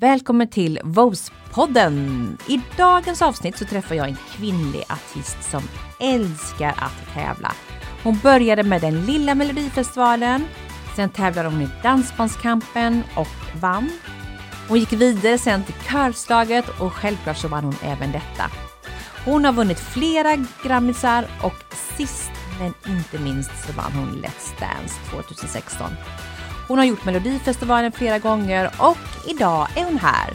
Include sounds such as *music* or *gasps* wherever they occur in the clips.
Välkommen till Vos-podden! I dagens avsnitt så träffar jag en kvinnlig artist som älskar att tävla. Hon började med den lilla Melodifestivalen, sen tävlade hon i Dansbandskampen och vann. Hon gick vidare sen till Körslaget och självklart så vann hon även detta. Hon har vunnit flera Grammisar och sist men inte minst så vann hon Let's Dance 2016. Hon har gjort Melodifestivalen flera gånger och idag är hon här.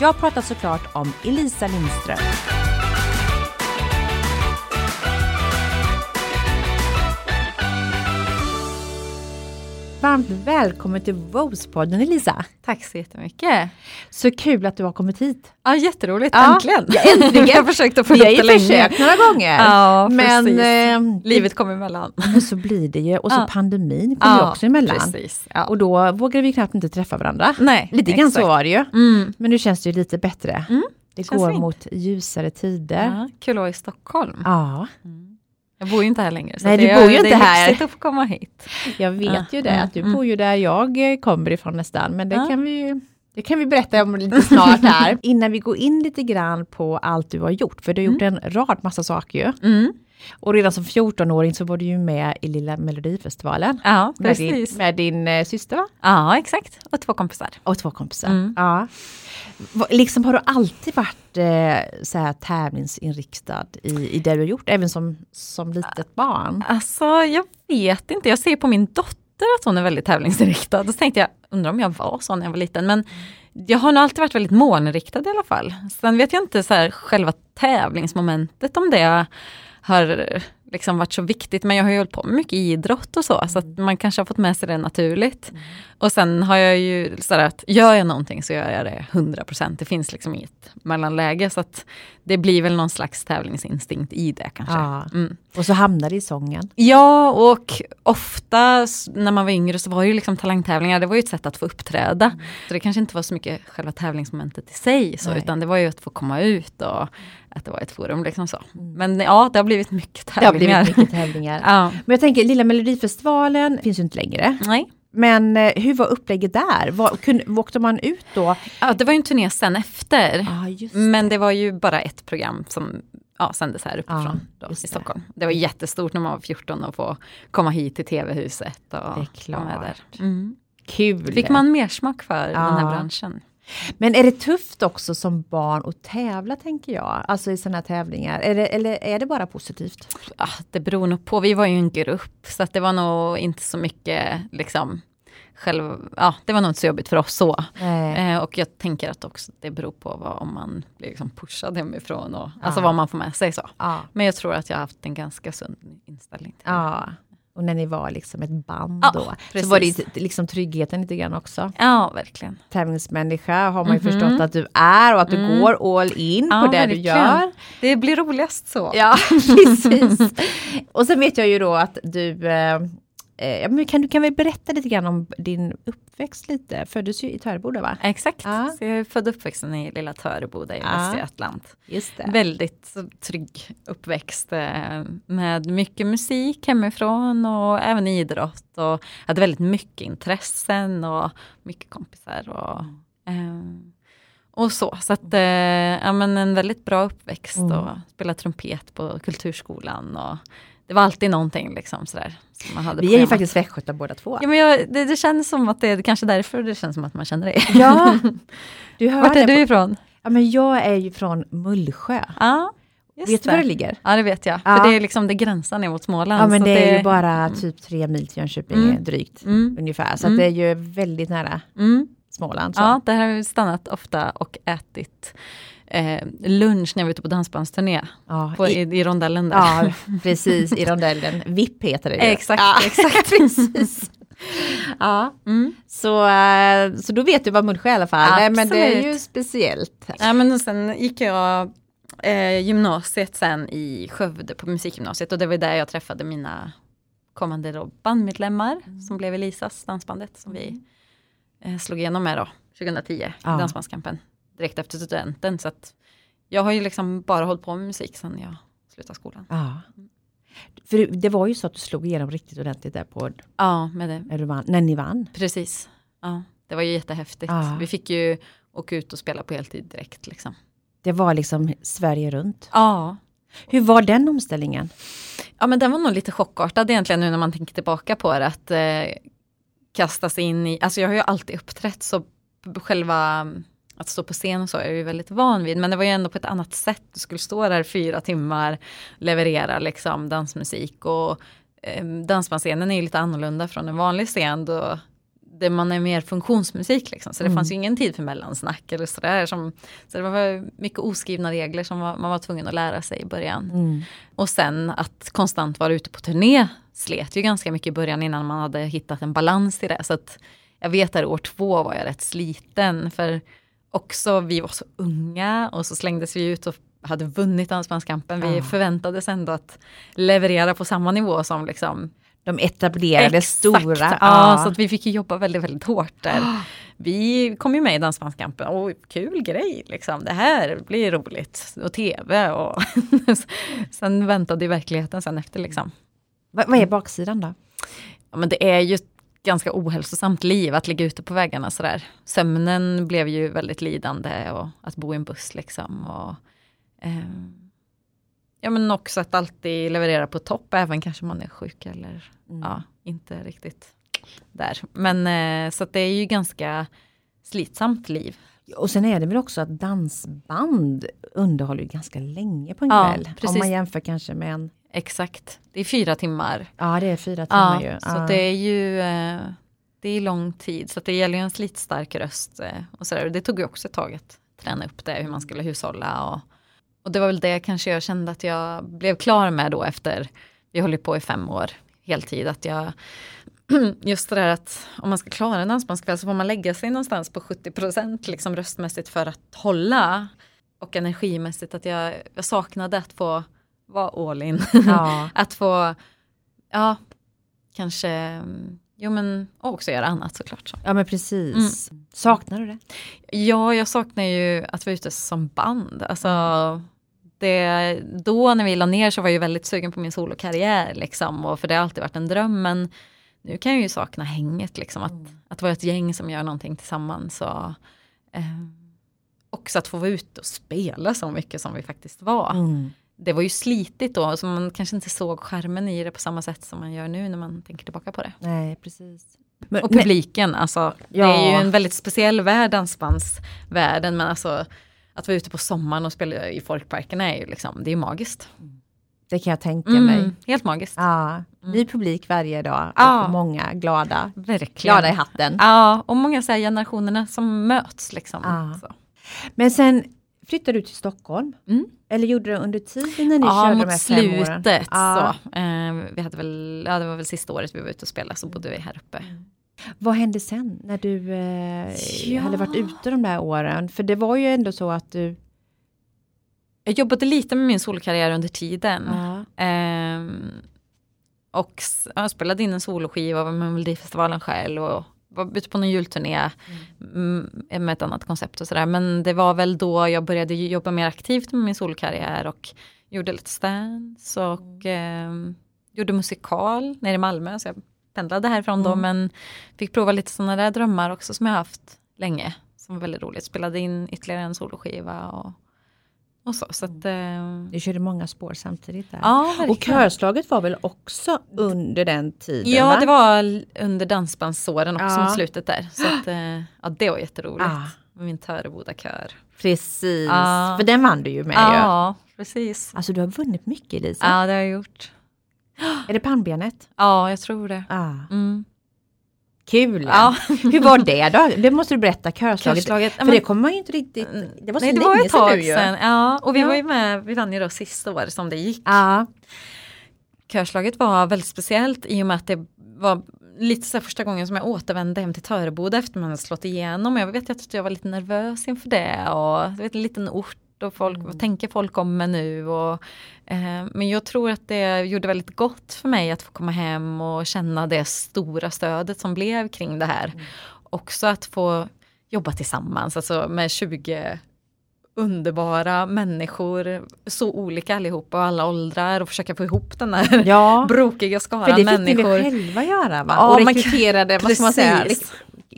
Jag pratar såklart om Elisa Lindström. Varmt välkommen till Vose-podden Elisa. Tack så jättemycket. Så kul att du har kommit hit. Ja, jätteroligt. Ja, Äntligen. Ja, äntligen. *laughs* jag har försökt att få Vi ihop har det länge. försökt några gånger. Ja, men eh, Livet kom emellan. men så blir det ju. Och så Ja. pandemin kom ju också emellan. Precis. Ja. Och då vågar vi knappt inte träffa varandra. Nej, Lite grann så var det ju. Mm. Men nu känns det ju lite bättre. Mm, Det känns går fint. mot ljusare tider. Ja, kul att vara i Stockholm. Ja, Jag bor ju inte här längre. Så Nej, det du är, bor ju det inte är här. lyxigt att få komma hit. jag vet Ja, ju det. mm, Att du mm. bor ju där jag eh, kommer ifrån nästan. Men det Ja. kan vi ju det kan vi berätta om lite snart här. *laughs* Innan vi går in lite grann på allt du har gjort. För du har gjort en rad massa saker ju. Mm. Och redan som 14-åring så var du ju med i Lilla Melodifestivalen. Ja, Med din, precis. med din eh, syster va? Ja, exakt. Och två kompisar. Och två kompisar. Mm. Ja. Liksom har du alltid varit eh, så här tävlingsinriktad i, i det du har gjort, även som, som litet barn? Alltså, jag vet inte. Jag ser på min dotter att hon är väldigt tävlingsinriktad. Då tänkte jag, undrar om jag var så när jag var liten. Men jag har nog alltid varit väldigt målinriktad i alla fall. Sen vet jag inte så här, själva tävlingsmomentet om det har liksom varit så viktigt. Men jag har ju hållit på med mycket idrott och så. Så att man kanske har fått med sig det naturligt. Och sen har jag ju så här att gör jag någonting så gör jag det 100%. Det finns liksom inget mellanläge. Så att det blir väl någon slags tävlingsinstinkt i det kanske. Ja. Mm. Och så hamnar det i sången. Ja, och ofta när man var yngre så var det ju liksom talangtävlingar, det var ju ett sätt att få uppträda. Så det kanske inte var så mycket själva tävlingsmomentet i sig, så, Nej. utan det var ju att få komma ut och att det var ett forum. Liksom så. Men ja, det har blivit mycket Det har tävlingar. blivit mycket tävlingar. *laughs* ja. Men jag tänker, Lilla Melodifestivalen finns ju inte längre. Nej. Men eh, hur var upplägget där? Var, kunde, åkte man ut då? Ja, det var ju en turné sen efter. Ja, just Men det var ju bara ett program som ja, sändes här uppifrån Ja, då, i det. Stockholm. Det var jättestort när man var 14 och få komma hit till TV-huset. Och Det är vara med där. Mm. Kul! Fick man mer smak för Ja. den här branschen. Men är det tufft också som barn att tävla tänker jag? Alltså i sådana tävlingar. Är det, eller är det bara positivt? Ah, det beror nog på, vi var ju en grupp så det var nog inte så mycket liksom själv, ja det var nog inte så jobbigt för oss så. Eh, och jag tänker att också det beror på vad, om man blir liksom pushad hemifrån och alltså Ja. vad man får med sig så. Ja. Men jag tror att jag har haft en ganska sund inställning till det. ja. Och när ni var liksom ett band Ja, då. Så precis. var det liksom tryggheten lite grann också. Ja, verkligen. Tävlingsmänniska har man ju Mhm. förstått att du är och att du Mm. går all in Ja, på det du verkligen. gör. Det blir roligast så. Ja, *laughs* precis. *laughs* och sen vet jag ju då att du, eh, eh, men kan du kan väl berätta lite grann om din uppväxt lite? Föddes ju i Töreboda va? Exakt, Ja. så jag är född och uppvuxen i lilla Töreboda i Ja. Västergötland. Just det. Väldigt trygg uppväxt eh, med mycket musik hemifrån och även idrott. Och hade väldigt mycket intressen och mycket kompisar. Och, eh, och så. Så att, eh, ja, men en väldigt bra uppväxt Mm. och spela trumpet på kulturskolan. Och det var alltid någonting liksom sådär. Som man hade Vi är ju faktiskt västgötar båda två. Ja, men jag, det, det känns som att det är kanske därför det känns som att man känner det. Ja, *laughs* du hör Vart är det du ifrån? Ja, men jag är ju från Mullsjö. Ja, just Vet du var det ligger? Ja det vet jag, Ja. för det är liksom det gränsar ner mot Småland. Ja men så det är det ju bara typ tre mil till Jönköping Mm. drygt Mm. ungefär. Så Mm. det är ju väldigt nära Mm. Småland. Så. Ja, där har vi stannat ofta och ätit eh, lunch när vi var ute på dansbandsturné Ja, på, i, i, rondellen där. ja, *laughs* precis i rondellen. VIP heter det ju. Exakt, ja, exakt. *laughs* precis. Ja, Mm. så, eh, så då vet du vad Mullsjö i alla fall. Nej, men det är Absolut. ju speciellt. Ja, men och sen gick jag eh, gymnasiet sen i Skövde på musikgymnasiet och det var där jag träffade mina kommande då bandmedlemmar Mm. som blev Elisas dansbandet som vi eh, slog igenom med då 2010, Ja. Dansbandskampen, direkt efter studenten. Så att jag har ju liksom bara hållit på med musik sedan jag slutade skolan. Ja. För det var ju så att du slog igenom riktigt ordentligt där på Ja, med det. när, vann, när ni vann. Precis. Ja, det var ju jättehäftigt. Ja. Vi fick ju åka ut och spela på heltid direkt. Liksom. Det var liksom Sverige runt. Ja. Hur var den omställningen? ja, men den var nog lite chockartad egentligen nu när man tänker tillbaka på det. Att eh, kasta sig in i, alltså jag har ju alltid uppträtt så själva att stå på scen och så är jag ju väldigt van vid. Men det var ju ändå på ett annat sätt. Du skulle stå där fyra timmar, leverera liksom dansmusik och eh, dansbandsscenen är ju lite annorlunda från en vanlig scen. Då det man är mer funktionsmusik liksom. Så det Mm. fanns ju ingen tid för mellansnack eller sådär. Som, så det var mycket oskrivna regler som var, man var tvungen att lära sig i början. Mm. Och sen att konstant vara ute på turné slet ju ganska mycket i början innan man hade hittat en balans i det. Så att jag vet att år två var jag rätt sliten för också vi var så unga och så slängdes vi ut och hade vunnit Dansbandskampen. Vi Ja. förväntades ändå att leverera på samma nivå som liksom De etablerade stora. Ja, Ja. så att vi fick ju jobba väldigt, väldigt hårt där. Vi kom ju med i Dansbandskampen, Åh, kul grej liksom, det här blir roligt. Och tv och *laughs* sen väntade ju verkligheten sen efter liksom. Vad, vad är baksidan då? Ja, men det är ju ganska ohälsosamt liv att ligga ute på vägarna sådär. Sömnen blev ju väldigt lidande och att bo i en buss liksom. Och, ehm, ja men också att alltid leverera på topp, även kanske man är sjuk eller Mm. ja, inte riktigt där. Men eh, så att det är ju ganska slitsamt liv. Och sen är det väl också att dansband underhåller ju ganska länge på en Ja, kväll. Om precis. man jämför kanske med en, Exakt, det är fyra timmar. ja det är fyra timmar Ja, ju. så Ja. det är ju eh, det är lång tid. Så det gäller ju en slitstark röst. eh, Och så där. Det tog ju också ett tag att träna upp det, hur man skulle hushålla. Och, och det var väl det kanske jag kände att jag blev klar med då efter, vi håller på i fem år heltid, att jag *clears throat* Just det där att om man ska klara en dansbandskväll så får man lägga sig någonstans på 70% liksom röstmässigt för att hålla. Och energimässigt att jag, jag saknade att få vara all in. Ja. *laughs* att få, ja, kanske, mm, jo men och också göra annat såklart. Så. ja men precis. Mm. Saknar du det? Ja, jag saknar ju att vara ute som band. Alltså, det, då när vi la ner så var jag väldigt sugen på min solokarriär liksom, och för det har alltid varit en dröm. Men nu kan jag ju sakna hänget, liksom, att, att vara ett gäng som gör någonting tillsammans. Och, eh, också att få vara ute och spela så mycket som vi faktiskt var. Mm. Det var ju slitigt då, så man kanske inte såg skärmen i det på samma sätt som man gör nu när man tänker tillbaka på det. Nej precis. Men, Och men- publiken, alltså. Det Ja. är ju en väldigt speciell värld, dansbandsvärlden, men alltså att vara ute på sommaren och spela i folkparkerna är ju liksom, det är magiskt. det kan jag tänka mig. Mm, helt magiskt. Ja, ny publik varje dag Ja. och många glada. Verkligen. Glada i hatten. Ja, och många så här generationerna som möts liksom. Ja. Men sen flyttade du till Stockholm. Mm. Eller gjorde du det under tiden när ni Ja, körde de mot här fem åren? slutet Ja. så. Eh, vi hade väl, ja det var väl sista året vi var ute och spelade så bodde vi här uppe. Vad hände sen när du eh, Ja. hade varit ute de där åren? För det var ju ändå så att du... Jag jobbade lite med min solkarriär under tiden. Ja. Ehm, och jag spelade in en soloskiva var med Melodifestivalen själv och var ute på någon julturné mm, med ett annat koncept och sådär. Men det var väl då jag började jobba mer aktivt med min solkarriär och gjorde lite stands och ehm, gjorde musikal nere i Malmö. Så jag pendlade härifrån då Mm. men fick prova lite sådana där drömmar också som jag haft länge. Som var väldigt roligt. Spelade in ytterligare en soloskiva och, och så. så att, ehm, Du körde många spår samtidigt där. ja, och körslaget var väl också under den tiden? Ja, va? det var under dansbandsåren också Ja. mot slutet där. Så att, eh, ja, det var jätteroligt. Ah. Med min Töreboda-kör. Precis, Ja. för den vann du ju med ju. Ja, precis. Alltså du har vunnit mycket Lisa. Ja, det har jag gjort. Är det pannbenet? Ja, jag tror det. Ah. Mm. Kul! Ja. *laughs* Hur var det då? Det måste du berätta, körslaget. Körslaget. För men- det kommer man ju inte riktigt... Det var så Nej, det länge var ett sedan tag ju. sedan. Ja, och vi Ja. var ju med, vi vann ju då sista året som det gick. Ja. Körslaget var väldigt speciellt i och med att det var lite så första gången som jag återvände hem till Töreboda efter man slått igenom. Jag vet att jag var lite nervös inför det och du vet, en liten ort och folk, vad tänker folk om mig nu? Och, eh, men jag tror att det gjorde väldigt gott för mig att få komma hem och känna det stora stödet som blev kring det här. Också att få jobba tillsammans, alltså med 20 underbara människor, så olika allihopa och alla åldrar och försöka få ihop den här *laughs* ja. brokiga För skaran det fick ni väl själva göra va? Ja, och man- rekryterade, vad ska man säga,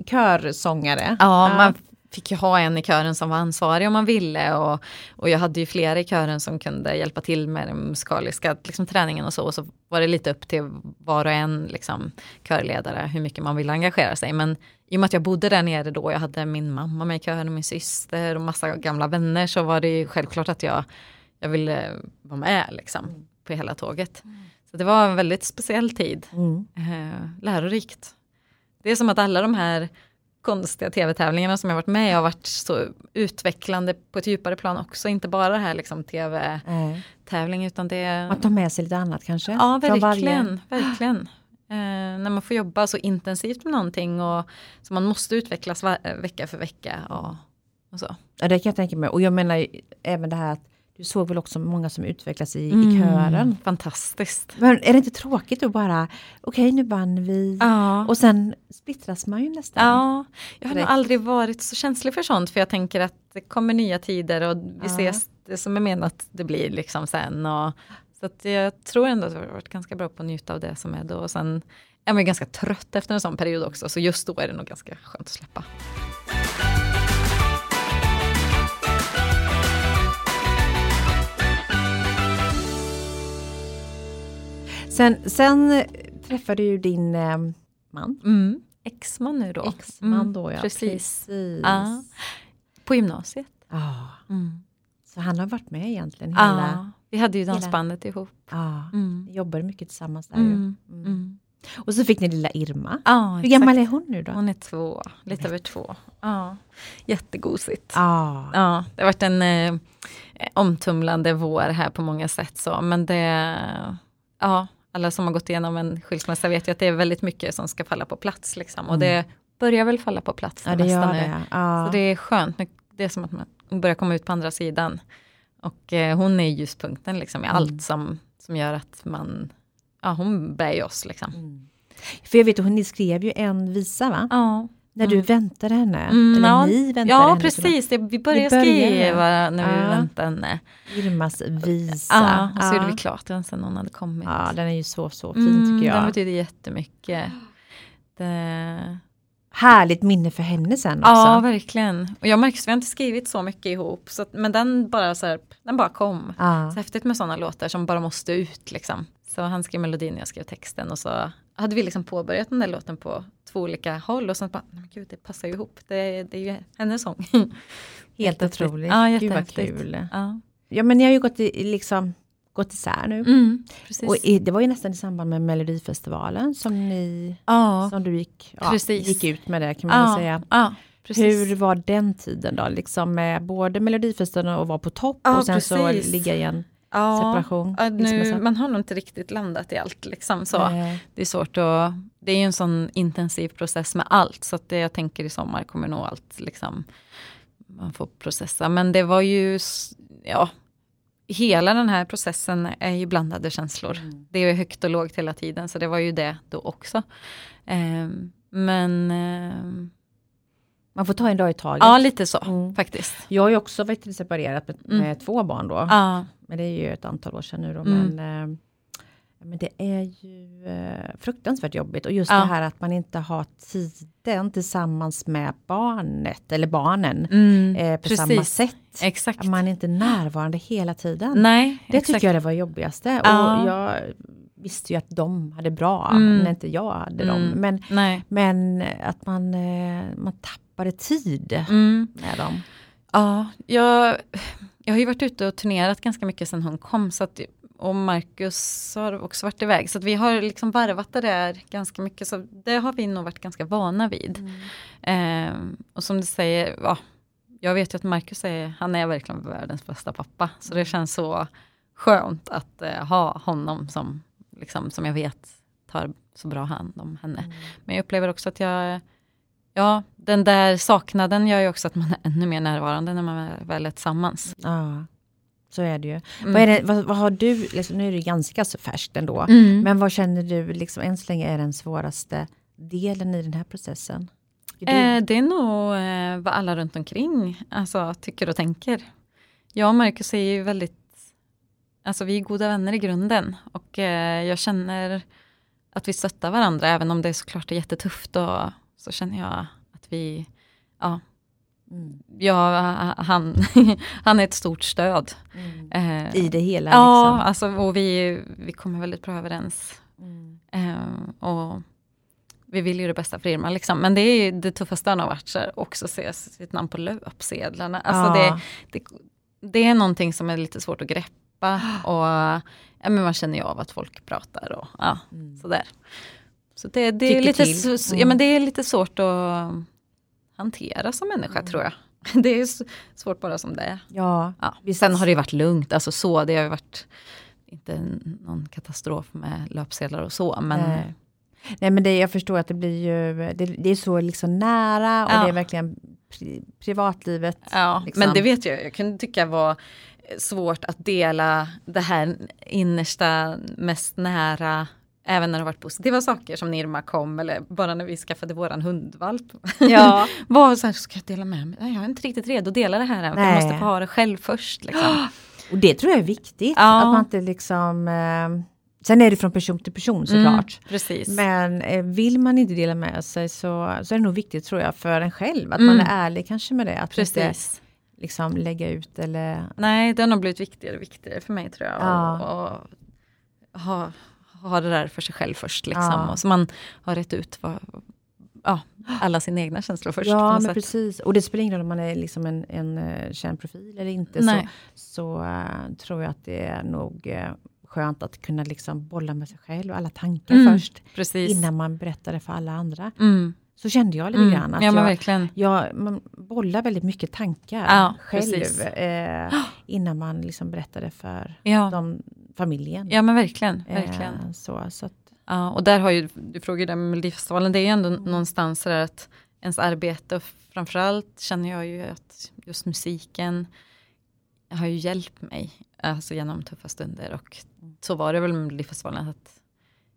körsångare. Ja, man fick ju ha en i kören som var ansvarig om man ville och, och jag hade ju flera i kören som kunde hjälpa till med den musikaliska liksom, träningen och så. Och så var det lite upp till var och en liksom, körledare hur mycket man ville engagera sig. Men i och med att jag bodde där nere då, jag hade min mamma med i kören och min syster och massa gamla vänner så var det ju självklart att jag, jag ville vara med liksom, mm. på hela tåget. Så det var en väldigt speciell tid. Mm. Eh, lärorikt. Det är som att alla de här konstiga tv-tävlingarna som jag varit med i har varit så utvecklande på ett djupare plan också. Inte bara det här liksom tv-tävling utan det... Man tar med sig lite annat kanske? Ja, verkligen. verkligen. Eh, när man får jobba så intensivt med någonting och så man måste utvecklas vecka för vecka. Och, och så. Ja, det kan jag tänka mig. Och jag menar även det här att du såg väl också många som utvecklas i, mm, i kören? Fantastiskt. Men är det inte tråkigt att bara, okej okay, nu vann vi ja. och sen splittras man ju nästan. Ja, jag har nog aldrig varit så känslig för sånt för jag tänker att det kommer nya tider och vi ja. ses det som är menat det blir liksom sen. Och, så att jag tror ändå att jag har varit ganska bra på att njuta av det som är då. Och sen är man ganska trött efter en sån period också så just då är det nog ganska skönt att släppa. Sen, sen träffade du din eh, man. Mm. Exman nu då. Exman mm, då ja. Precis. Precis. Ja. På gymnasiet. Ja. Mm. Så han har varit med egentligen hela... Ja. Vi hade ju dansbandet hela... ihop. Ja. Mm. Vi jobbade mycket tillsammans där mm. mm. mm. Och så fick ni lilla Irma. Ja, Hur gammal är hon nu då? Hon är två, lite över två. Ja. Jättegosigt. Ja. Ja, det har varit en eh, omtumlande vår här på många sätt så men det Ja, alla som har gått igenom en skilsmässa vet ju att det är väldigt mycket som ska falla på plats. Liksom. Och mm. det börjar väl falla på plats ja, det gör nu. Det. Ja. Så det är skönt. Det är som att man börjar komma ut på andra sidan. Och eh, hon är ljuspunkten liksom, i mm. allt som, som gör att man, ja hon bär ju oss liksom. Mm. För jag vet att hon skrev ju en visa va? Ja. När du mm. väntade henne? Mm, eller ja, ni väntade ja, henne? precis. Det, vi började, började skriva när ja. vi väntade henne. Irmas visa. Ja, och så ja. gjorde vi klart den sen hon hade kommit. Ja, den är ju så, så fin mm, tycker jag. Den betyder jättemycket. Det... Härligt minne för henne sen också. Ja, verkligen. Och jag märker att vi har inte skrivit så mycket ihop. Så att, men den bara, så här, den bara kom. Ja. Så häftigt med sådana låtar som bara måste ut. Liksom. Så han skrev melodin och jag skrev texten. Och så hade vi liksom påbörjat den där låten på två olika håll och sen bara, men gud det passar ju ihop, det, det är ju hennes sång. *laughs* Helt otroligt, ja, gud vad kul. Ja. ja men ni har ju gått, i, liksom, gått isär nu. Mm, och i, det var ju nästan i samband med Melodifestivalen som ni ja, som du gick, ja, gick ut med det kan man säga. Ja, Hur var den tiden då? Liksom med både Melodifestivalen och vara på topp och sen precis. så ligga i en ja, separation? Ja, nu, man har nog inte riktigt landat i allt. Liksom, så. Det är svårt att... Det är ju en sån intensiv process med allt så att det jag tänker i sommar kommer nog allt liksom, man får processa. Men det var ju, ja, hela den här processen är ju blandade känslor. Mm. Det är högt och lågt hela tiden så det var ju det då också. Eh, men eh, man får ta en dag i taget. Ja, lite så mm. faktiskt. Jag har ju också varit separerad med, mm. med två barn då. Ja. Men det är ju ett antal år sedan nu då. Mm. Men, eh, men det är ju eh, fruktansvärt jobbigt. Och just ja. det här att man inte har tiden tillsammans med barnet eller barnen mm, eh, på precis. samma sätt. Exakt. Att man inte är närvarande hela tiden. Nej, det exakt. tycker jag det var jobbigaste. Ja. Och jag visste ju att de hade bra mm. när inte jag hade mm. dem. Men, men att man, eh, man tappade tid mm. med dem. Ja, jag, jag har ju varit ute och turnerat ganska mycket sedan hon kom. Så att, och Marcus har också varit iväg. Så vi har liksom varvat det där ganska mycket. Så det har vi nog varit ganska vana vid. Mm. Eh, och som du säger, ja, jag vet ju att Marcus är, han är verkligen världens bästa pappa. Så det känns så skönt att eh, ha honom som, liksom, som jag vet tar så bra hand om henne. Mm. Men jag upplever också att jag Ja, den där saknaden gör ju också att man är ännu mer närvarande när man väl är tillsammans. Ja, så är det ju. Mm. Vad, är det, vad, vad, har du, liksom, nu är det ganska så färskt ändå, mm. men vad känner du liksom, än så länge är den svåraste delen i den här processen? Eh, det är nog eh, vad alla runt omkring alltså, tycker och tänker. Jag och Marcus är ju väldigt, alltså vi är goda vänner i grunden och eh, jag känner att vi stöttar varandra även om det såklart är jättetufft och så känner jag att vi, ja, Mm. ja, han, *laughs* han är ett stort stöd. Eh, I det hela Ja, liksom. alltså, och vi, vi kommer väldigt bra överens. Mm. Eh, och vi vill ju det bästa för Irma liksom. Men det är det tuffaste han har varit, så här, också se sitt namn på löpsedlarna. Alltså Ja. det, det, det är någonting som är lite svårt att greppa *gasps* och ja, men man känner ju av att folk pratar och ja, Mm. sådär. Så det, det, är lite, så- ja, Mm. men det är lite svårt att hantera som människa tror jag. *laughs* Det är svårt bara som det är. Ja, Ja. Visst. Sen har det ju varit lugnt, alltså så, det har ju varit inte någon katastrof med löpsedlar och så, men Nej. Nej men det, jag förstår att det blir ju, det, det är så liksom nära och Ja. det är verkligen pri, privatlivet. Ja, liksom. men det vet jag, jag kunde tycka var svårt att dela det här innersta, mest nära, även när det varit positiva saker som när Irma kom eller bara när vi skaffade våran hundvalp. Ja. *laughs* var så här, ska jag dela med mig? Nej, jag är inte riktigt redo att dela det här än, för jag måste få ha det själv först. Liksom. *gasps* Och det tror jag är viktigt. Ja. Att man inte liksom, eh, sen är det från person till person såklart. Mm, precis. Men eh, vill man inte dela med sig så, så är det nog viktigt tror jag för en själv. Att man Mm. är ärlig kanske med det. Att inte precis. liksom lägga ut eller... Nej, det har nog blivit viktigare och viktigare för mig tror jag. Ja. Och, och ha, ha det där för sig själv först. Liksom. Ja. Och så man har rätt ut vad, ja, alla sina egna känslor först. ja, men sätt. precis. Och det spelar ingen roll om man är liksom en, en uh, känd profil eller inte. Så, Nej. så eh, tror jag att det är nog eh, skönt att kunna liksom bolla med sig själv och alla tankar Mm, först. Precis. Innan man berättar det för alla andra. Mm. Så kände jag lite Mm. grann. Att Ja men jag, verkligen. jag, man bollar väldigt mycket tankar Ja, själv. Eh, innan man liksom berättar det för Ja. de, familjen. ja men verkligen. verkligen. Eh, så, så att, Ja, och där har ju, du frågade ju det med Melodifestivalen, det är ju ändå någonstans så där att ens arbete, och framförallt känner jag ju att just musiken har ju hjälpt mig alltså genom tuffa stunder och så var det väl med Melodifestivalen att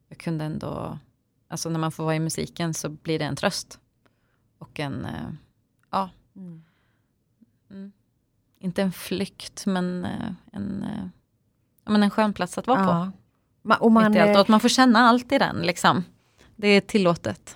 jag kunde ändå, alltså när man får vara i musiken så blir det en tröst. Och en, eh, ja, mm, inte en flykt men eh, en, eh, men en skön plats att vara på. ja. Och man, Mitt i allt. Och att man får känna allt i den liksom. Det är tillåtet.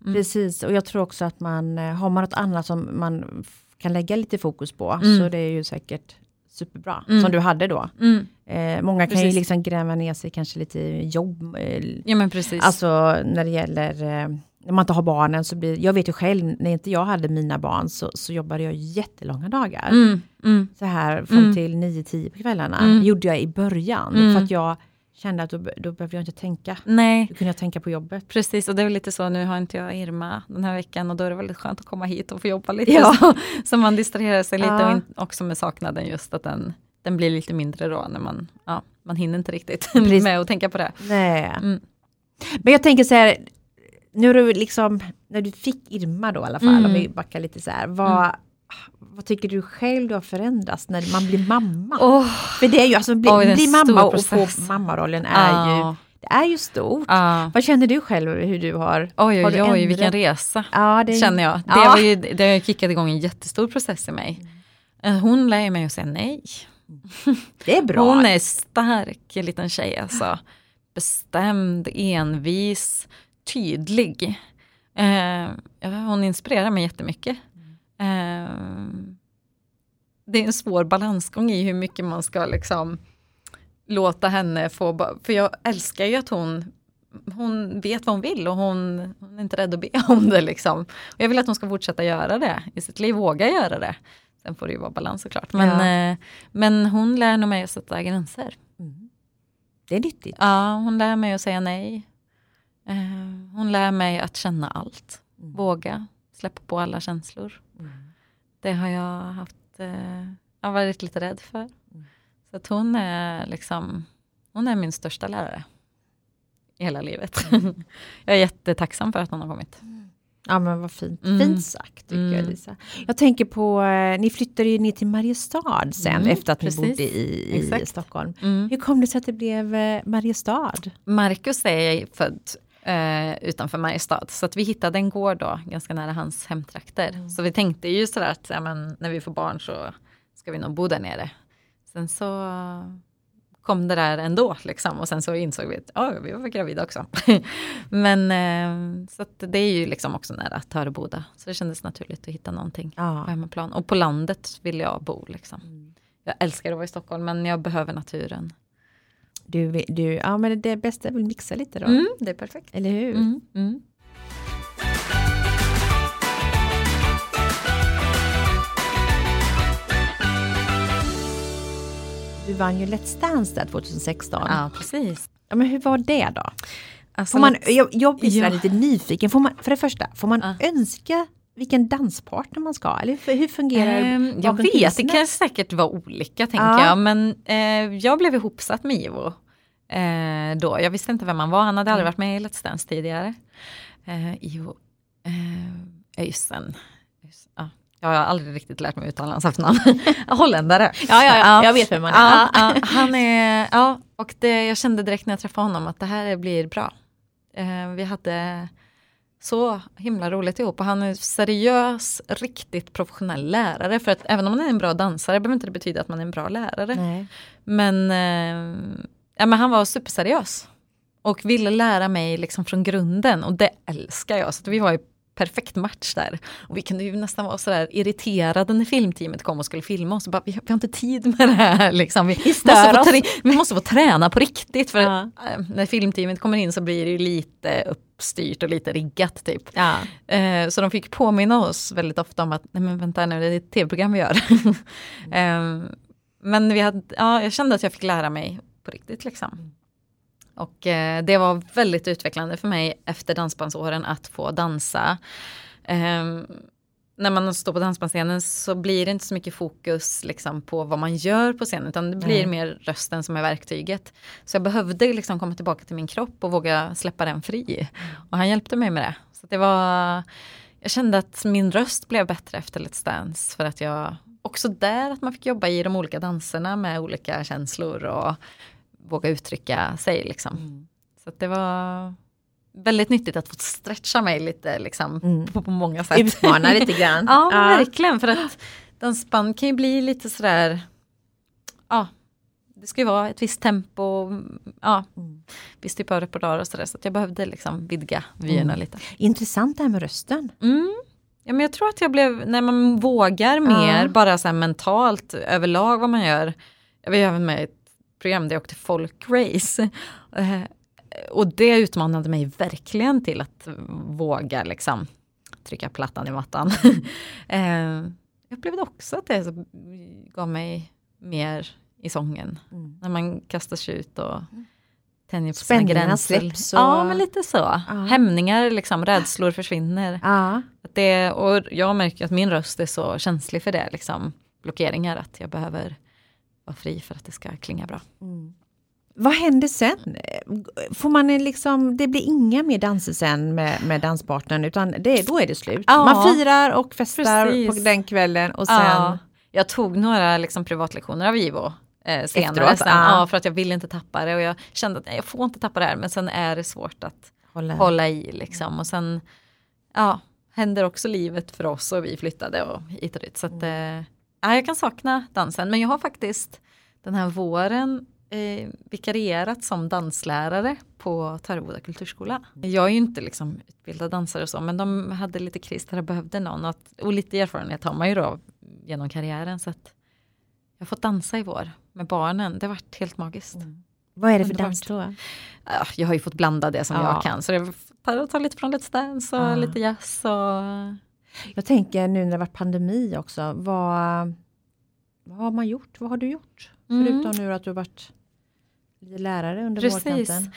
Mm. Precis, och jag tror också att man, eh, har man något annat som man kan lägga lite fokus på, Mm. så det är ju säkert superbra. Mm. Som du hade då. Mm. Eh, många kan ju Precis. liksom gräva ner sig kanske lite i jobb. Eh, Ja men precis. alltså när det gäller, eh, när man inte har barnen så blir, jag vet ju själv, när inte jag hade mina barn så, så jobbade jag jättelånga dagar. mm, mm, Så här från Mm. till 9-10 på kvällarna. Mm. gjorde jag i början. Mm. För att jag kände att då, då behövde jag inte tänka. Nej, Då kunde jag tänka på jobbet. precis. Och det är väl lite så, nu har inte jag Irma den här veckan och då är det väldigt skönt att komma hit och få jobba lite. Ja. *laughs* Så, så man distraherar sig lite Ja. och in, också med saknaden just att den, den blir lite mindre då när man, ja, man hinner inte riktigt *laughs* Precis. med att tänka på det. Nej. Mm. Men jag tänker så här, nu du liksom, när du fick Irma då i alla fall, Mm. om vi backar lite så här, vad, vad tycker du själv du har förändrats när man blir mamma? Oh, För det är ju, alltså bli, en bli mamma och få mammarollen är ju, det är ju stort. ja. Vad känner du själv hur du har? Oj, oj, oj, vilken resa. Ja, det, känner jag. Det, Ja. var ju, det har kickat igång en jättestor process i mig. Eh, Hon lär ju mig att säga nej. det är bra. Hon är stark liten tjej alltså. Bestämd, envis, tydlig. Eh, hon inspirerar mig jättemycket. Eh, det är en svår balansgång i hur mycket man ska liksom låta henne få, för jag älskar ju att hon hon vet vad hon vill och hon, hon är inte rädd att be om det. Liksom. Och jag vill att hon ska fortsätta göra det i sitt liv, våga göra det. Sen får det ju vara balans såklart. Men, Ja. eh, men hon lär nog mig att sätta gränser. Mm. Det är nyttigt. Ja, hon lär mig att säga nej. Eh, hon lär mig att känna allt. Mm. Våga släppa på alla känslor. Mm. Det har jag haft, eh, jag har varit lite rädd för. Mm. Så att hon är liksom, hon är min största lärare. I hela livet. Mm. *laughs* jag är jättetacksam för att hon har kommit. Ja men vad fint. Mm. Fint sagt tycker jag Mm. Lisa. Jag tänker på, eh, ni flyttade ju ner till Mariestad sen Mm, efter att ni precis. bodde i, i. Stockholm. Mm. Hur kom det sig att det blev eh, Mariestad? Marcus är född eh, utanför Mariestad. Så att vi hittade en gård då, ganska nära hans hemtrakter. Mm. Så vi tänkte ju sådär att ja, men, när vi får barn så ska vi nog bo där nere. Sen så kom det där ändå liksom. Och sen så insåg vi att ja, vi var gravida också. *laughs* Men eh, så att det är ju liksom också nära Töreboda. Så det kändes naturligt att hitta någonting Ja. på hemmaplan. Och på landet vill jag bo liksom. Jag älskar att vara i Stockholm men jag behöver naturen. Du, du, ja men det bästa är väl mixa lite då. Mm, det är perfekt. Eller hur? Mm, mm. Du vann ju Let's Dance där 2016. Ja. Ja, precis. men hur var det då? Alltså, Får man, jag, jag blir Ja. lite nyfiken. Får man, för det första, får man Ja. önska vilken danspartner man ska? Eller hur, hur fungerar? Ehm, jag vet, det kan säkert vara olika tänker Ja. jag. Men eh, jag blev ihopsatt med Ivo eh, då. Jag visste inte vem han var, han hade Mm. aldrig varit med i Let's Dance tidigare. Eh, Ivo eh. Öysen, Ja. Jag har aldrig riktigt lärt mig uttala hans efternamn. *laughs* Holländare. Ja, ja, ja, jag vet vem man är. Ja, Ja. ja, han är, ja, och det, jag kände direkt när jag träffade honom att det här blir bra. Eh, vi hade så himla roligt ihop och han är seriös, riktigt professionell lärare. För att även om man är en bra dansare behöver inte det betyda att man är en bra lärare. Nej. Men, eh, ja, men han var superseriös. Och ville lära mig liksom från grunden och det älskar jag. Så vi var i perfekt match där. Och vi kunde ju nästan vara sådär irriterade när filmteamet kom och skulle filma oss. Bara, vi, har- vi har inte tid med det här. *laughs* Liksom. Vi, måste få vi måste få träna på riktigt. För Ja. eh, när filmteamet kommer in så blir det ju lite uppstyrt och lite riggat. Typ. Ja. Eh, så de fick påminna oss väldigt ofta om att, nej men vänta nu, det är ett tv-program vi gör. *laughs* eh, men vi hade, ja, jag kände att jag fick lära mig på riktigt liksom. Och eh, det var väldigt utvecklande för mig efter dansbandsåren att få dansa. Eh, när man står på dansbandsscenen så blir det inte så mycket fokus liksom, på vad man gör på scenen utan det blir Nej. mer rösten som är verktyget. Så jag behövde liksom komma tillbaka till min kropp och våga släppa den fri. Och han hjälpte mig med det. Så det var, jag kände att min röst blev bättre efter Let's Dance för att jag också där att man fick jobba i de olika danserna med olika känslor och våga uttrycka sig liksom. Så att det var väldigt nyttigt att få stretcha mig lite liksom Mm. på, på många sätt. Utmana lite grann. *laughs* Ja, men verkligen. För att dansband kan ju bli lite sådär, ja, det ska ju vara ett visst tempo, ja, Mm. viss typ av repertoar och sådär. Så att jag behövde liksom vidga vyerna Mm. lite. Intressant det här med rösten. Mm. Ja, men jag tror att jag blev, när man vågar mer, Ja. bara så här mentalt överlag vad man gör. Jag var ju även med i program där jag åkte folkrace. Eh, Och det utmanade mig verkligen till att våga liksom trycka plattan i mattan. *laughs* Eh, jag upplevde också att det gav mig mer i sången. Mm. När man kastar sig ut och tänjer på sina gränser. släpps och- Ja, men lite så. Hämningar, liksom, rädslor försvinner. Ja. Att det, och jag märker att min röst är så känslig för det, liksom, blockeringar, att jag behöver vara fri för att det ska klinga bra. Vad händer sen? Får man liksom, det blir inga mer danser sen med, med danspartnern utan det, då är det slut. Ja. Man firar och festar Precis. på den kvällen och sen Ja, jag tog några liksom, privatlektioner av Ivo eh, senare. Efteråt, sen, ja. ja, för att jag ville inte tappa det och jag kände att nej, jag får inte tappa det här men sen är det svårt att hålla. hålla i liksom. Och sen ja, händer också livet för oss och vi flyttade och hit och dit. Så att, eh, ja, jag kan sakna dansen men jag har faktiskt den här våren eh, vikarierat som danslärare på Töreboda kulturskola. Jag är ju inte liksom utbildad dansare och så men de hade lite kris där de behövde någon och, och lite erfarenhet har man ju då genom karriären så att jag har fått dansa i vår med barnen. Det har varit helt magiskt. Vad är det för Underbart. dans då? Ja, jag har ju fått blanda det som Ja. jag kan. Så jag tar, tar lite från Let's Dance och Ja. lite jazz. Och... Jag tänker nu när det varit pandemi också, vad, vad har man gjort? Vad har du gjort? Mm. Förutom nu att du har varit lärare under Precis. vårkanten.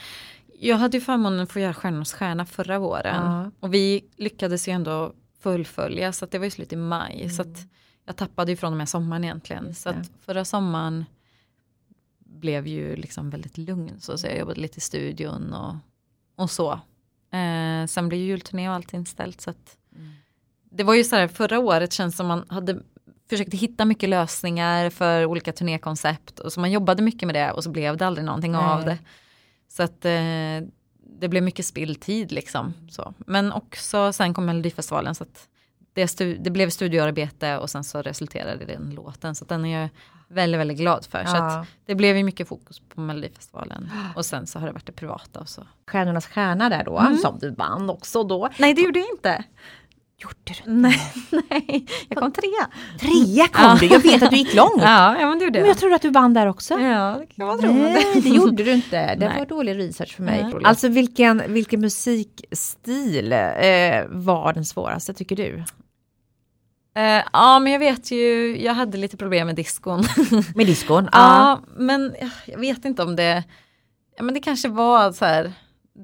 Jag hade ju förmånen att få göra Stjärnornas stjärna förra våren. Ja. Och vi lyckades ju ändå fullfölja så att det var ju slut i maj. Så att jag tappade ju från och med sommaren egentligen. Så att förra sommaren blev ju liksom väldigt lugn. Så, så jag jobbade lite i studion och, och så. Eh, sen blev ju julturné och allt inställt. Så att det var ju så här, förra året känns som man hade försökt hitta mycket lösningar för olika turnékoncept. Och så man jobbade mycket med det och så blev det aldrig någonting Nej. av det. Så att eh, det blev mycket spilltid liksom. Så. Men också sen kom Melodifestivalen så att det, det blev studioarbete och sen så resulterade det i den låten. Så den är jag väldigt, väldigt glad för. Så Ja. att det blev ju mycket fokus på Melodifestivalen. Och sen så har det varit det privata och så. Stjärnornas stjärna där då, Mm. som du vann också då. Nej det gjorde jag inte. Gjorde du? Nej, *laughs* nej. jag kom trea. Trea kom du, jag vet att du gick långt. *laughs* Ja, ja men det gjorde Men jag. trodde att du vann där också. Ja, det kan man tro. Nej, det *laughs* gjorde du inte. Det Nej. var dålig research för mig. Nej. Alltså vilken, vilken musikstil eh, var den svåraste tycker du? Eh, ja men jag vet ju, jag hade lite problem med diskon. Med diskon? ja men ja, jag vet inte om det, ja men det kanske var så här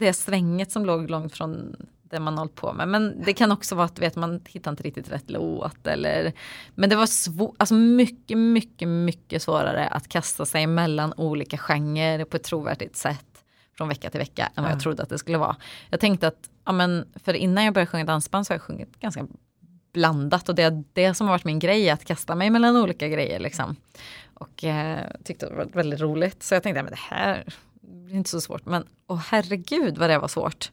det svänget som låg långt från det man hållit på med. Men det kan också vara att vet, man hittar inte riktigt rätt låt eller Men det var svårt, alltså mycket, mycket, mycket svårare att kasta sig mellan olika genrer på ett trovärdigt sätt från vecka till vecka än vad Ja. jag trodde att det skulle vara. Jag tänkte att, ja men för innan jag började sjunga dansband så har jag sjungit ganska blandat och det är det som har varit min grej, att kasta mig mellan olika grejer liksom. Och eh, tyckte det var väldigt roligt. Så jag tänkte, men det här blir inte så svårt. Men åh herregud vad det var svårt.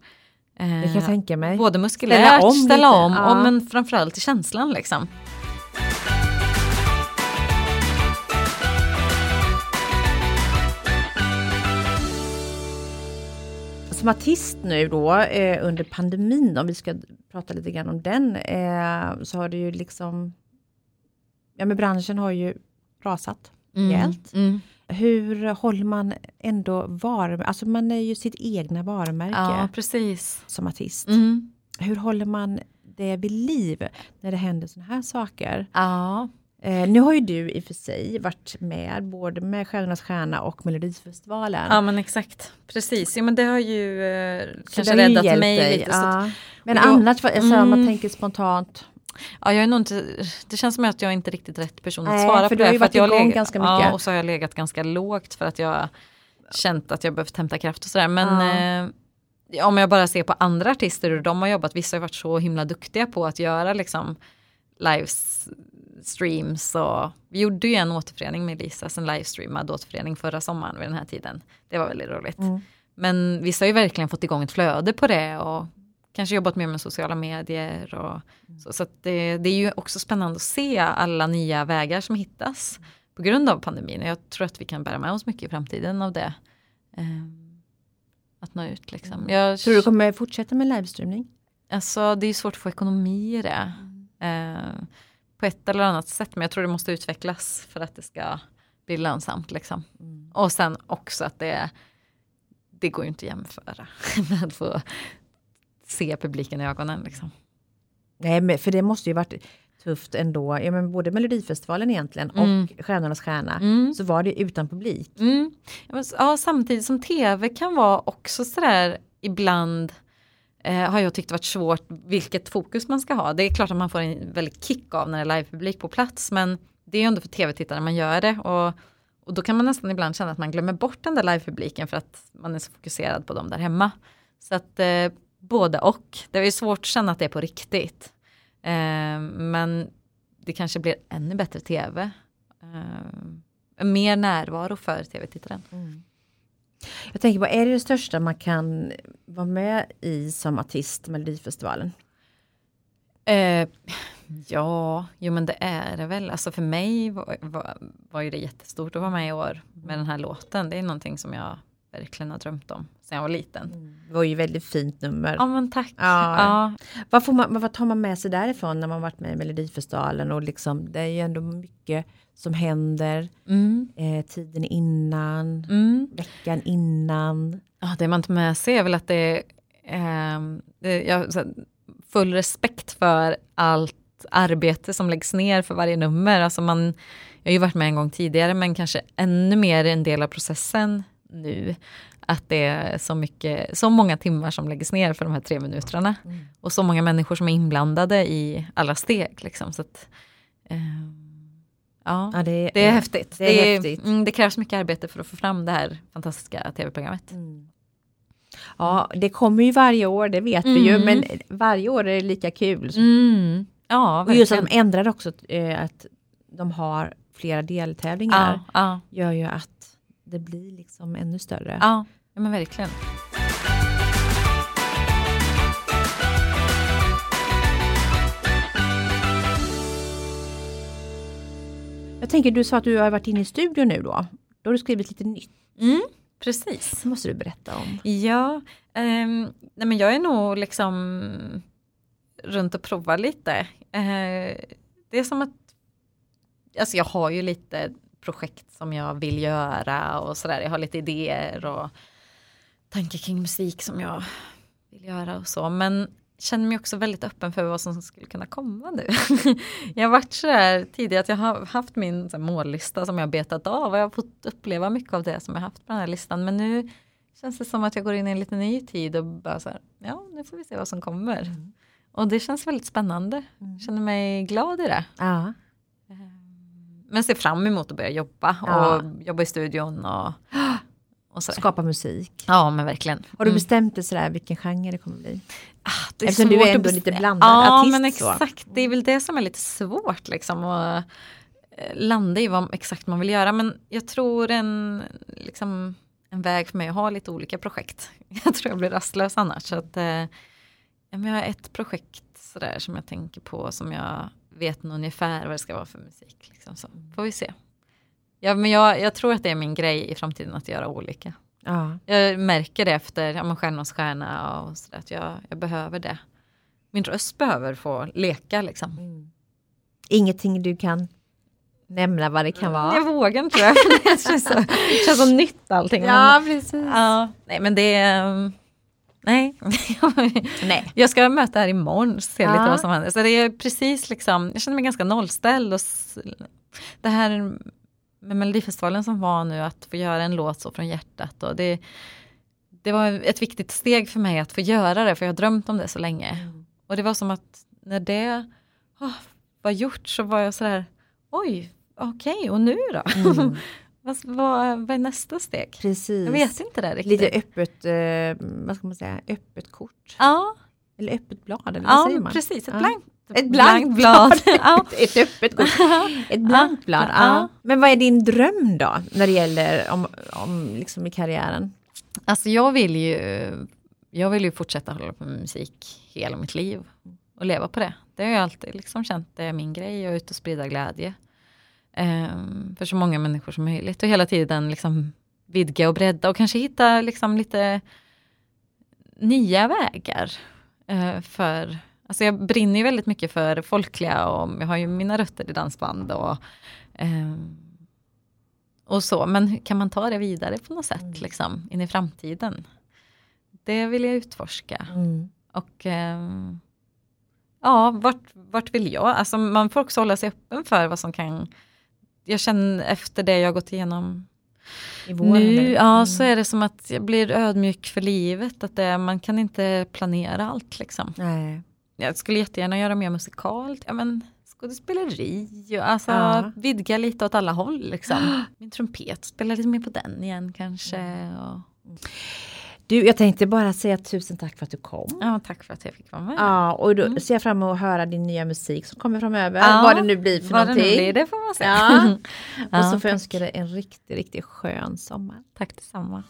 Eh, Det kan jag tänka mig. Både muskulärt, Ställa ställa om om, lite, och ja. men framförallt i känslan liksom. Som artist nu då eh, under pandemin, om vi ska prata lite grann om den, eh, så har det ju liksom, ja men branschen har ju rasat. Rejält. Mm. Hur håller man ändå varumärke, alltså man är ju sitt egna varumärke Ja, precis. som artist. Mm. Hur håller man det vid liv när det händer sådana här saker? Ja. Eh, nu har ju du i och för sig varit med både med Stjärnornas stjärna och Melodifestivalen. ja, men exakt. Precis, ja, men det har ju eh, kanske räddat mig dig, lite. Så att, Ja. Men då- annars, alltså, om man Mm. tänker spontant. Ja, jag är nog inte, det känns som att jag är inte riktigt rätt person att Nej, svara för på har det. ju varit att jag igång legat- ganska Ja, mycket. och så har jag legat ganska lågt för att jag känt att jag behövt hämta kraft och sådär. Men eh, om jag bara ser på andra artister hur de har jobbat, vissa har varit så himla duktiga på att göra liksom livestreams och vi gjorde ju en återförening med Lisa, en livestreamad återförening förra sommaren vid den här tiden. Det var väldigt roligt. Mm. Men vissa har ju verkligen fått igång ett flöde på det och kanske jobbat mer med sociala medier. Och så så att det, det är ju också spännande att se alla nya vägar som hittas på grund av pandemin. Jag tror att vi kan bära med oss mycket i framtiden av det. Ehm, att nå ut liksom. Jag, Tror du kommer fortsätta med livestreaming? alltså, det är ju svårt att få ekonomi i det. Eh, på ett eller annat sätt. Men jag tror det måste utvecklas för att det ska bli lönsamt. Liksom. Och sen också att det, det går ju inte att jämföra *laughs* med att få se publiken i ögonen. Liksom. Nej, men för det måste ju varit tufft ändå. Ja, men både Melodifestivalen egentligen Mm. och Stjärnornas stjärna. Mm. Så var det utan publik. Mm. Ja, samtidigt som tv kan vara också sådär ibland eh, har jag tyckt varit svårt vilket fokus man ska ha. Det är klart att man får en väldigt kick av när det är livepublik på plats men det är ju ändå för tv-tittare man gör det och, och då kan man nästan ibland känna att man glömmer bort den där livepubliken för att man är så fokuserad på dem där hemma. Så att eh, både och. Det är svårt att känna att det är på riktigt. Eh, men det kanske blir ännu bättre tv. Eh, mer närvaro för tv-tittaren. Jag tänker på, är det det största man kan vara med i som artist, Melodifestivalen? Eh, ja, jo men det är det väl. Alltså för mig var, var, var ju det jättestort att vara med i år med den här låten. Det är någonting som jag verkligen har drömt om sedan jag var liten. Det var ju väldigt fint nummer. Ja men tack. Ja. Ja. Vad, får man, vad tar man med sig därifrån när man varit med i Melodifestivalen? Och liksom, det är ju ändå mycket som händer. Mm, Eh, tiden innan, mm. veckan innan. Ja, det man tar med sig är väl att det är eh, det, jag, så, full respekt för allt arbete som läggs ner för varje nummer. Alltså man, jag har ju varit med en gång tidigare men kanske ännu mer en del av processen nu. Att det är så, mycket, så många timmar som läggs ner för de här tre minuterna. Och så många människor som är inblandade i alla steg. Liksom. Så att, eh, ja. Ja, det, Det är häftigt. det är häftigt. Mm, det krävs mycket arbete för att få fram det här fantastiska tv-programmet. Ja, det kommer ju varje år, det vet vi ju, Mm. men varje år är det lika kul. Mm. Ja, och just att de ändrar också eh, att de har flera deltävlingar, Ja, ja, gör ju att det blir liksom ännu större. Ja, ja men verkligen. Jag tänker, du sa att du har varit inne i studion nu då. Då har du skrivit lite nytt. Mm, precis. Det måste du berätta om. Ja, um, nej men jag är nog liksom runt och provar lite. Uh, det är som att, alltså jag har ju lite projekt som jag vill göra och sådär. Jag har lite idéer och tankar kring musik som jag vill göra och så. Men känner mig också väldigt öppen för vad som skulle kunna komma nu. *laughs* jag har varit sådär tidigare att jag har haft min så här, mållista som jag betat av och jag har fått uppleva mycket av det som jag haft på den här listan. Men nu känns det som att jag går in i en lite ny tid och bara så här, ja nu får vi se vad som kommer. Mm. Och det känns väldigt spännande. Mm. Känner mig glad i det. Ja. Men ser fram emot att börja jobba ja. och jobba i studion och, *gasps* och Skapa musik. Ja men verkligen. Har du mm. bestämt dig sådär vilken genre det kommer bli? Ah, det är Eftersom du är ändå lite blandad ja, artist. Ja men exakt, så. det är väl det som är lite svårt liksom. att eh, landa i vad exakt man vill göra. Men jag tror en, liksom, en väg för mig att ha lite olika projekt. *laughs* Jag tror jag blir rastlös annars. Så att, eh, jag har ett projekt sådär som jag tänker på som jag vet ungefär vad det ska vara för musik. Liksom, så får vi se. Ja, men jag, jag tror att det är min grej i framtiden att göra olika. Ja. Jag märker det efter ja, Stjärnornas stjärna och sådär att jag, jag behöver det. Min röst behöver få leka liksom. Mm. Ingenting du kan nämna vad det kan vara? Jag vågar inte det. *laughs* det känns så, känns så nytt allting. Ja, precis. Ja, nej men det är Nej. *laughs* Nej. Jag ska möta här imorgon och se ja. lite vad som händer. Så det är precis liksom, jag känner mig ganska nollställd. Och det här med Melodifestivalen som var nu, att få göra en låt så från hjärtat. Och det, det var ett viktigt steg för mig att få göra det, för jag har drömt om det så länge. Mm. Och det var som att när det oh, var gjort så var jag sådär, oj, okej, okay, och nu då? Mm. *laughs* Vad, vad, vad är nästa steg? Precis. Jag vet inte det riktigt. Lite öppet, eh, vad ska man säga, öppet kort. Ja. Eller öppet blad, eller vad ja, säger man? precis. Ett ja. blankt, ett blankt blad. *laughs* *laughs* ett öppet kort. *laughs* Ett blankt blad. Ja. Men vad är din dröm då, när det gäller om, om liksom i karriären? Alltså jag vill ju, jag vill ju fortsätta hålla på med musik hela mitt liv. Och leva på det. Det har jag alltid liksom känt, det är min grej, jag är ute och sprida glädje. Um, för så många människor som möjligt och hela tiden liksom vidga och bredda och kanske hitta liksom lite nya vägar. Uh, för, alltså jag brinner ju väldigt mycket för folkliga och jag har ju mina rötter i dansband och, um, och så. Men kan man ta det vidare på något sätt mm. liksom, in i framtiden? Det vill jag utforska. Mm. Och um, ja, vart, vart vill jag? Alltså man får också hålla sig öppen för vad som kan jag känner efter det jag gått igenom nu, mm. ja, så är det som att jag blir ödmjuk för livet. Att det, man kan inte planera allt liksom. Nej. Jag skulle jättegärna göra mer musikalt. Ja, men skådespeleri alltså ja. vidga lite åt alla håll. Liksom. *gasps* Min trumpet, spela lite mer på den igen kanske. Mm. Och... Du, jag tänkte bara säga tusen tack för att du kom. Ja, tack för att jag fick vara med. Ja, och då mm. ser jag fram emot att höra din nya musik som kommer framöver. Ja, vad det nu blir för vad någonting. Det, blir, det får man se. Ja. *laughs* och så får jag önska dig en riktigt, riktigt skön sommar. Tack detsamma.